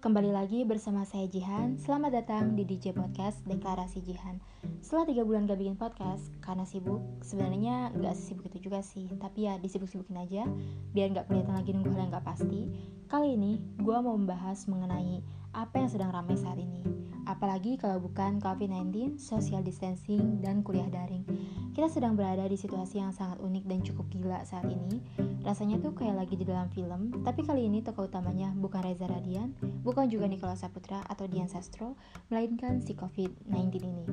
kembali lagi bersama saya Jihan. Selamat datang di DJ Podcast Deklarasi Jihan. Setelah tiga bulan gak bikin podcast karena sibuk, sebenarnya nggak sibuk itu juga sih, tapi ya disibuk-sibukin aja biar nggak kelihatan lagi nunggu hal yang nggak pasti. Kali ini gue mau membahas mengenai apa yang sedang ramai saat ini. Apalagi kalau bukan COVID-19, social distancing, dan kuliah daring. Kita sedang berada di situasi yang sangat unik dan cukup gila saat ini. Rasanya tuh kayak lagi di dalam film, tapi kali ini tokoh utamanya bukan Reza Radian, bukan juga Nikola Saputra atau Dian Sastro, melainkan si COVID-19 ini.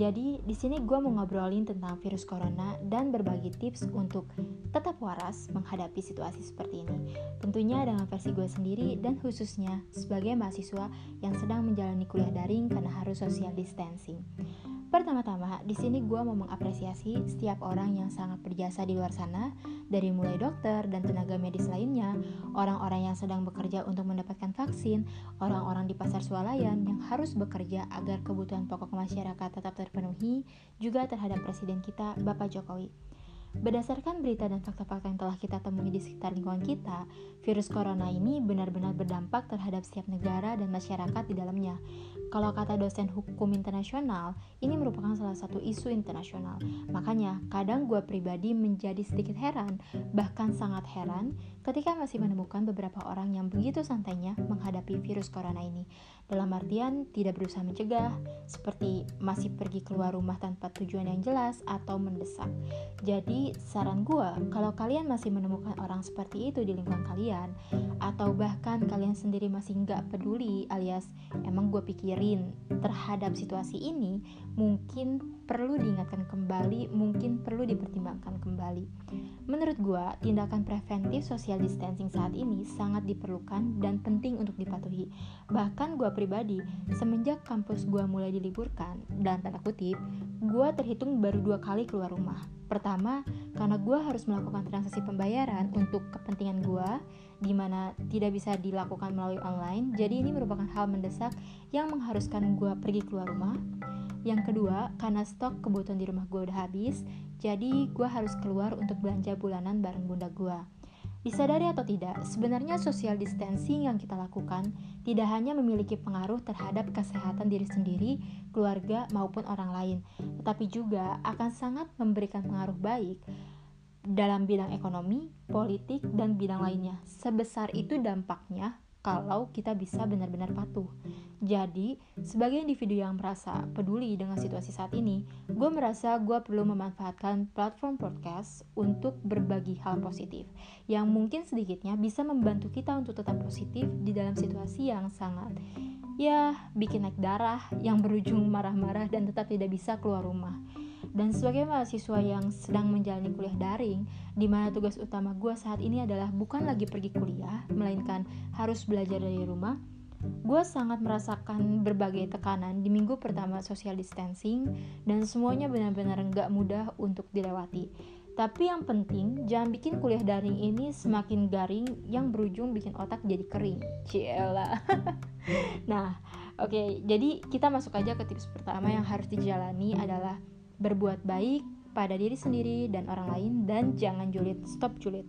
Jadi, di sini gue mau ngobrolin tentang virus corona dan berbagi tips untuk tetap waras menghadapi situasi seperti ini. Tentunya dengan versi gue sendiri dan khususnya sebagai mahasiswa yang sedang menjalani kuliah daring karena harus social distancing. Pertama-tama, di sini gue mau mengapresiasi setiap orang yang sangat berjasa di luar sana, dari mulai dokter dan tenaga medis lainnya, orang-orang yang sedang bekerja untuk mendapatkan vaksin, orang-orang di pasar swalayan yang harus bekerja agar kebutuhan pokok masyarakat tetap terpenuhi, juga terhadap Presiden kita, Bapak Jokowi. Berdasarkan berita dan fakta-fakta yang telah kita temui di sekitar lingkungan kita, virus corona ini benar-benar berdampak terhadap setiap negara dan masyarakat di dalamnya. Kalau kata dosen hukum internasional, ini merupakan salah satu isu internasional. Makanya, kadang gue pribadi menjadi sedikit heran, bahkan sangat heran, ketika masih menemukan beberapa orang yang begitu santainya menghadapi virus corona ini. Dalam artian, tidak berusaha mencegah, seperti masih pergi keluar rumah tanpa tujuan yang jelas atau mendesak. Jadi, saran gue, kalau kalian masih menemukan orang seperti itu di lingkungan kalian, atau bahkan kalian sendiri masih nggak peduli alias emang gue pikir terhadap situasi ini mungkin perlu diingatkan kembali, mungkin perlu dipertimbangkan kembali. Menurut gue, tindakan preventif social distancing saat ini sangat diperlukan dan penting untuk dipatuhi. Bahkan gue pribadi, semenjak kampus gue mulai diliburkan, dan tanda kutip, gue terhitung baru dua kali keluar rumah. Pertama, karena gue harus melakukan transaksi pembayaran untuk kepentingan gue, di mana tidak bisa dilakukan melalui online. Jadi ini merupakan hal mendesak yang mengharuskan gue pergi keluar rumah. Yang kedua, karena stok kebutuhan di rumah gue udah habis, jadi gue harus keluar untuk belanja bulanan bareng bunda gue. Disadari atau tidak, sebenarnya social distancing yang kita lakukan tidak hanya memiliki pengaruh terhadap kesehatan diri sendiri, keluarga, maupun orang lain, tetapi juga akan sangat memberikan pengaruh baik dalam bidang ekonomi, politik, dan bidang lainnya. Sebesar itu dampaknya kalau kita bisa benar-benar patuh. Jadi, sebagai individu yang merasa peduli dengan situasi saat ini, gue merasa gue perlu memanfaatkan platform podcast untuk berbagi hal positif yang mungkin sedikitnya bisa membantu kita untuk tetap positif di dalam situasi yang sangat ya bikin naik darah, yang berujung marah-marah dan tetap tidak bisa keluar rumah. Dan sebagai mahasiswa yang sedang menjalani kuliah daring, di mana tugas utama gue saat ini adalah bukan lagi pergi kuliah, melainkan harus belajar dari rumah, gue sangat merasakan berbagai tekanan di minggu pertama social distancing dan semuanya benar-benar nggak mudah untuk dilewati. Tapi yang penting, jangan bikin kuliah daring ini semakin garing yang berujung bikin otak jadi kering. Ciela. nah, oke, okay, jadi kita masuk aja ke tips pertama yang harus dijalani adalah berbuat baik pada diri sendiri dan orang lain dan jangan julid stop julid.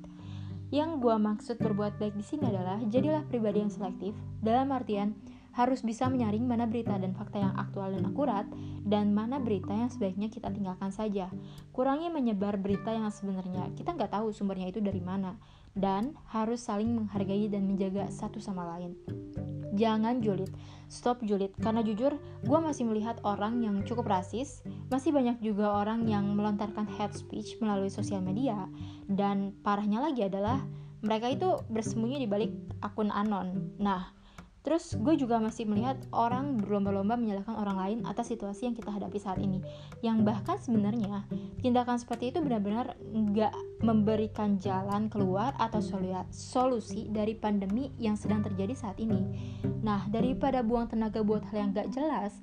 Yang gua maksud berbuat baik di sini adalah jadilah pribadi yang selektif dalam artian harus bisa menyaring mana berita dan fakta yang aktual dan akurat dan mana berita yang sebaiknya kita tinggalkan saja. Kurangi menyebar berita yang sebenarnya. Kita nggak tahu sumbernya itu dari mana dan harus saling menghargai dan menjaga satu sama lain. Jangan julid, stop julid. Karena jujur, gue masih melihat orang yang cukup rasis Masih banyak juga orang yang melontarkan hate speech melalui sosial media Dan parahnya lagi adalah mereka itu bersembunyi di balik akun anon. Nah, Terus gue juga masih melihat orang berlomba-lomba menyalahkan orang lain atas situasi yang kita hadapi saat ini. Yang bahkan sebenarnya tindakan seperti itu benar-benar nggak memberikan jalan keluar atau solusi dari pandemi yang sedang terjadi saat ini. Nah, daripada buang tenaga buat hal yang gak jelas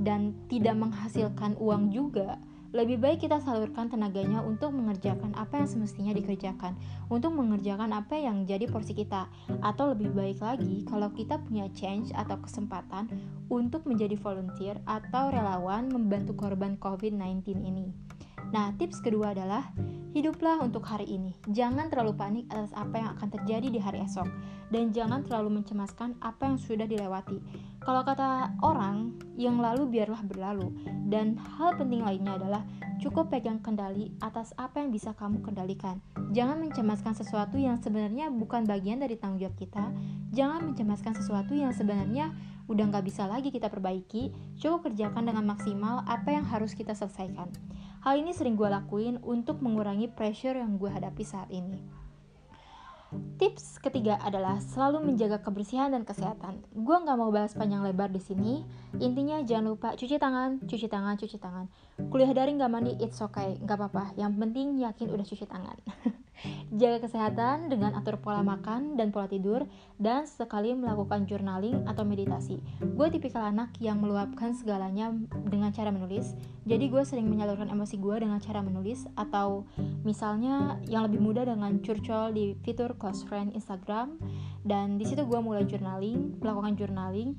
dan tidak menghasilkan uang juga, lebih baik kita salurkan tenaganya untuk mengerjakan apa yang semestinya dikerjakan, untuk mengerjakan apa yang jadi porsi kita, atau lebih baik lagi kalau kita punya change atau kesempatan untuk menjadi volunteer atau relawan membantu korban COVID-19 ini. Nah, tips kedua adalah Hiduplah untuk hari ini. Jangan terlalu panik atas apa yang akan terjadi di hari esok dan jangan terlalu mencemaskan apa yang sudah dilewati. Kalau kata orang, yang lalu biarlah berlalu. Dan hal penting lainnya adalah cukup pegang kendali atas apa yang bisa kamu kendalikan. Jangan mencemaskan sesuatu yang sebenarnya bukan bagian dari tanggung jawab kita. Jangan mencemaskan sesuatu yang sebenarnya udah nggak bisa lagi kita perbaiki. Cukup kerjakan dengan maksimal apa yang harus kita selesaikan. Hal ini sering gue lakuin untuk mengurangi pressure yang gue hadapi saat ini. Tips ketiga adalah selalu menjaga kebersihan dan kesehatan. Gue nggak mau bahas panjang lebar di sini. Intinya jangan lupa cuci tangan, cuci tangan, cuci tangan. Kuliah daring nggak mandi, it's okay, nggak apa-apa. Yang penting yakin udah cuci tangan. Jaga kesehatan dengan atur pola makan dan pola tidur, dan sekali melakukan journaling atau meditasi. Gue tipikal anak yang meluapkan segalanya dengan cara menulis, jadi gue sering menyalurkan emosi gue dengan cara menulis, atau misalnya yang lebih mudah dengan curcol di fitur close friend Instagram, dan di situ gue mulai journaling, melakukan journaling.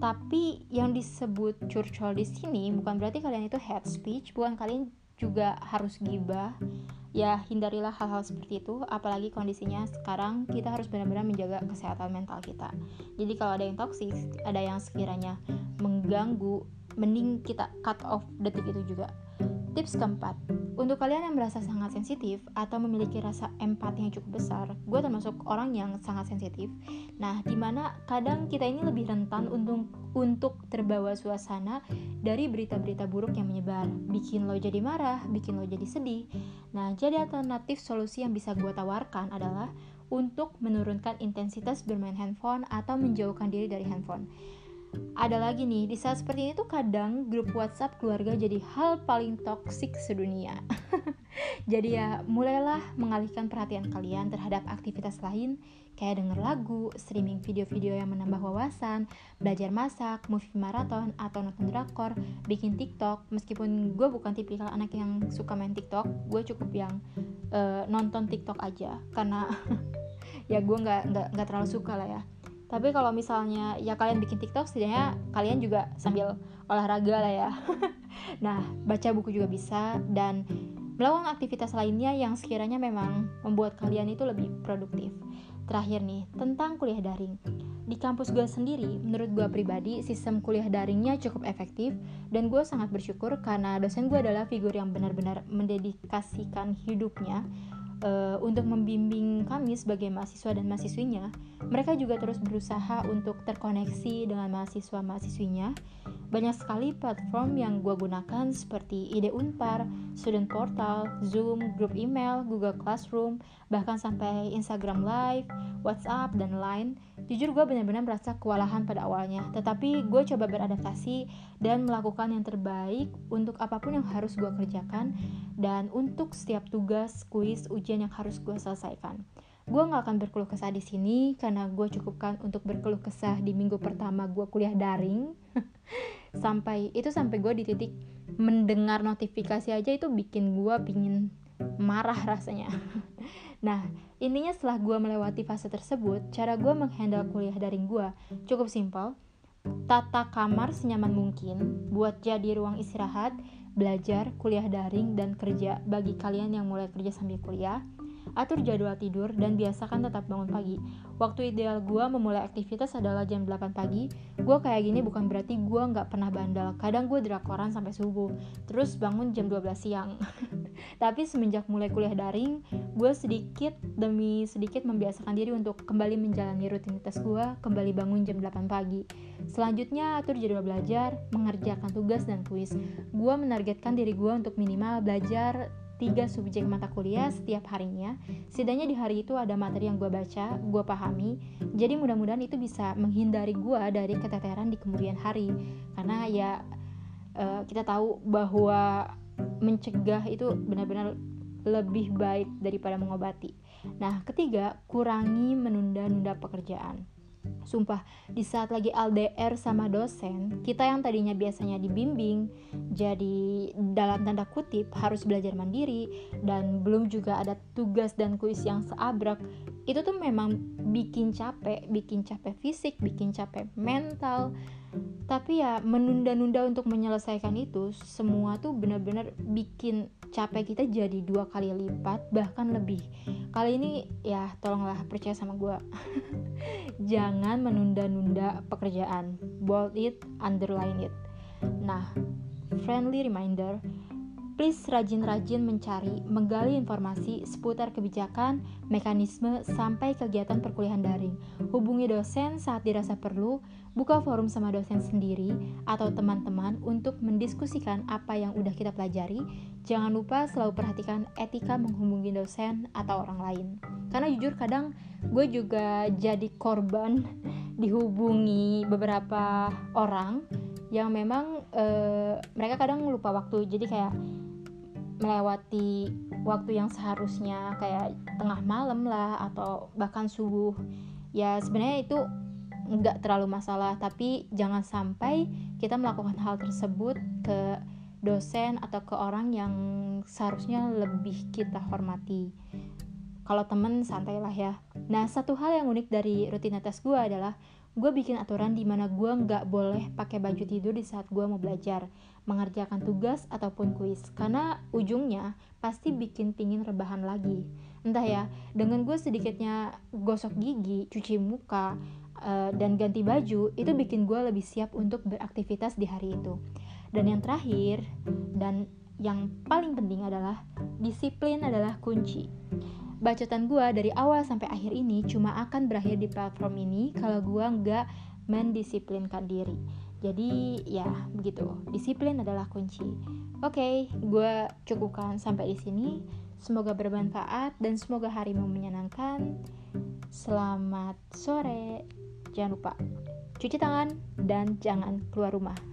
Tapi yang disebut curcol di sini bukan berarti kalian itu head speech, bukan kalian juga harus gibah ya hindarilah hal-hal seperti itu. Apalagi kondisinya sekarang kita harus benar-benar menjaga kesehatan mental kita. Jadi kalau ada yang toksik ada yang sekiranya mengganggu mending kita cut off detik itu juga Tips keempat, untuk kalian yang merasa sangat sensitif atau memiliki rasa empati yang cukup besar, gue termasuk orang yang sangat sensitif. Nah, di mana kadang kita ini lebih rentan untuk untuk terbawa suasana dari berita-berita buruk yang menyebar, bikin lo jadi marah, bikin lo jadi sedih. Nah, jadi alternatif solusi yang bisa gue tawarkan adalah untuk menurunkan intensitas bermain handphone atau menjauhkan diri dari handphone ada lagi nih di saat seperti ini tuh kadang grup WhatsApp keluarga jadi hal paling toksik sedunia. jadi ya mulailah mengalihkan perhatian kalian terhadap aktivitas lain kayak denger lagu, streaming video-video yang menambah wawasan, belajar masak, movie marathon atau nonton drakor, bikin TikTok. Meskipun gue bukan tipikal anak yang suka main TikTok, gue cukup yang uh, nonton TikTok aja karena ya gue nggak nggak terlalu suka lah ya tapi kalau misalnya ya kalian bikin TikTok setidaknya kalian juga sambil olahraga lah ya. Nah baca buku juga bisa dan melakukan aktivitas lainnya yang sekiranya memang membuat kalian itu lebih produktif. Terakhir nih tentang kuliah daring. Di kampus gue sendiri, menurut gue pribadi, sistem kuliah daringnya cukup efektif dan gue sangat bersyukur karena dosen gue adalah figur yang benar-benar mendedikasikan hidupnya uh, untuk membimbing kami sebagai mahasiswa dan mahasiswinya, mereka juga terus berusaha untuk terkoneksi dengan mahasiswa-mahasiswinya. Banyak sekali platform yang gue gunakan seperti Ide Unpar, Student Portal, Zoom, grup email, Google Classroom, bahkan sampai Instagram Live, WhatsApp, dan lain. Jujur gue benar-benar merasa kewalahan pada awalnya, tetapi gue coba beradaptasi dan melakukan yang terbaik untuk apa pun yang harus gue kerjakan dan untuk setiap tugas, kuis, ujian yang harus gue selesaikan. Gue gak akan berkeluh kesah di sini karena gue cukupkan untuk berkeluh kesah di minggu pertama gue kuliah daring. sampai itu sampai gue di titik mendengar notifikasi aja itu bikin gue pingin marah rasanya nah intinya setelah gue melewati fase tersebut cara gue menghandle kuliah daring gue cukup simpel. Tata kamar senyaman mungkin buat jadi ruang istirahat belajar, kuliah daring, dan kerja bagi kalian yang mulai kerja sambil kuliah atur jadwal tidur, dan biasakan tetap bangun pagi. Waktu ideal gue memulai aktivitas adalah jam 8 pagi. Gue kayak gini bukan berarti gue nggak pernah bandel. Kadang gue drakoran sampai subuh, terus bangun jam 12 siang. Tapi semenjak mulai kuliah daring, gue sedikit demi sedikit membiasakan diri untuk kembali menjalani rutinitas gue, kembali bangun jam 8 pagi. Selanjutnya atur jadwal belajar, mengerjakan tugas dan kuis. Gue menargetkan diri gue untuk minimal belajar tiga subjek mata kuliah setiap harinya. Setidaknya di hari itu ada materi yang gue baca, gue pahami. Jadi mudah-mudahan itu bisa menghindari gue dari keteteran di kemudian hari. Karena ya uh, kita tahu bahwa mencegah itu benar-benar lebih baik daripada mengobati. Nah, ketiga, kurangi menunda-nunda pekerjaan. Sumpah, di saat lagi LDR sama dosen, kita yang tadinya biasanya dibimbing, jadi dalam tanda kutip harus belajar mandiri, dan belum juga ada tugas dan kuis yang seabrak, itu tuh memang bikin capek, bikin capek fisik, bikin capek mental. Tapi ya menunda-nunda untuk menyelesaikan itu, semua tuh benar-benar bikin capek kita jadi dua kali lipat bahkan lebih. Kali ini ya tolonglah percaya sama gue jangan menunda-nunda pekerjaan. Bold it underline it. Nah friendly reminder Please rajin-rajin mencari, menggali informasi seputar kebijakan, mekanisme, sampai kegiatan perkuliahan daring. Hubungi dosen saat dirasa perlu, buka forum sama dosen sendiri atau teman-teman untuk mendiskusikan apa yang udah kita pelajari. Jangan lupa selalu perhatikan etika menghubungi dosen atau orang lain. Karena jujur kadang gue juga jadi korban dihubungi beberapa orang yang memang uh, mereka kadang lupa waktu jadi kayak melewati waktu yang seharusnya kayak tengah malam lah atau bahkan subuh. Ya sebenarnya itu nggak terlalu masalah tapi jangan sampai kita melakukan hal tersebut ke dosen atau ke orang yang seharusnya lebih kita hormati. Kalau temen santai lah ya. Nah satu hal yang unik dari rutinitas gue adalah gue bikin aturan di mana gue nggak boleh pakai baju tidur di saat gue mau belajar, mengerjakan tugas ataupun kuis, karena ujungnya pasti bikin pingin rebahan lagi. Entah ya, dengan gue sedikitnya gosok gigi, cuci muka, uh, dan ganti baju, itu bikin gue lebih siap untuk beraktivitas di hari itu. Dan yang terakhir, dan yang paling penting adalah disiplin adalah kunci bacotan gue dari awal sampai akhir ini cuma akan berakhir di platform ini kalau gue nggak mendisiplinkan diri. Jadi ya begitu, disiplin adalah kunci. Oke, okay, gue cukupkan sampai di sini. Semoga bermanfaat dan semoga harimu menyenangkan. Selamat sore. Jangan lupa cuci tangan dan jangan keluar rumah.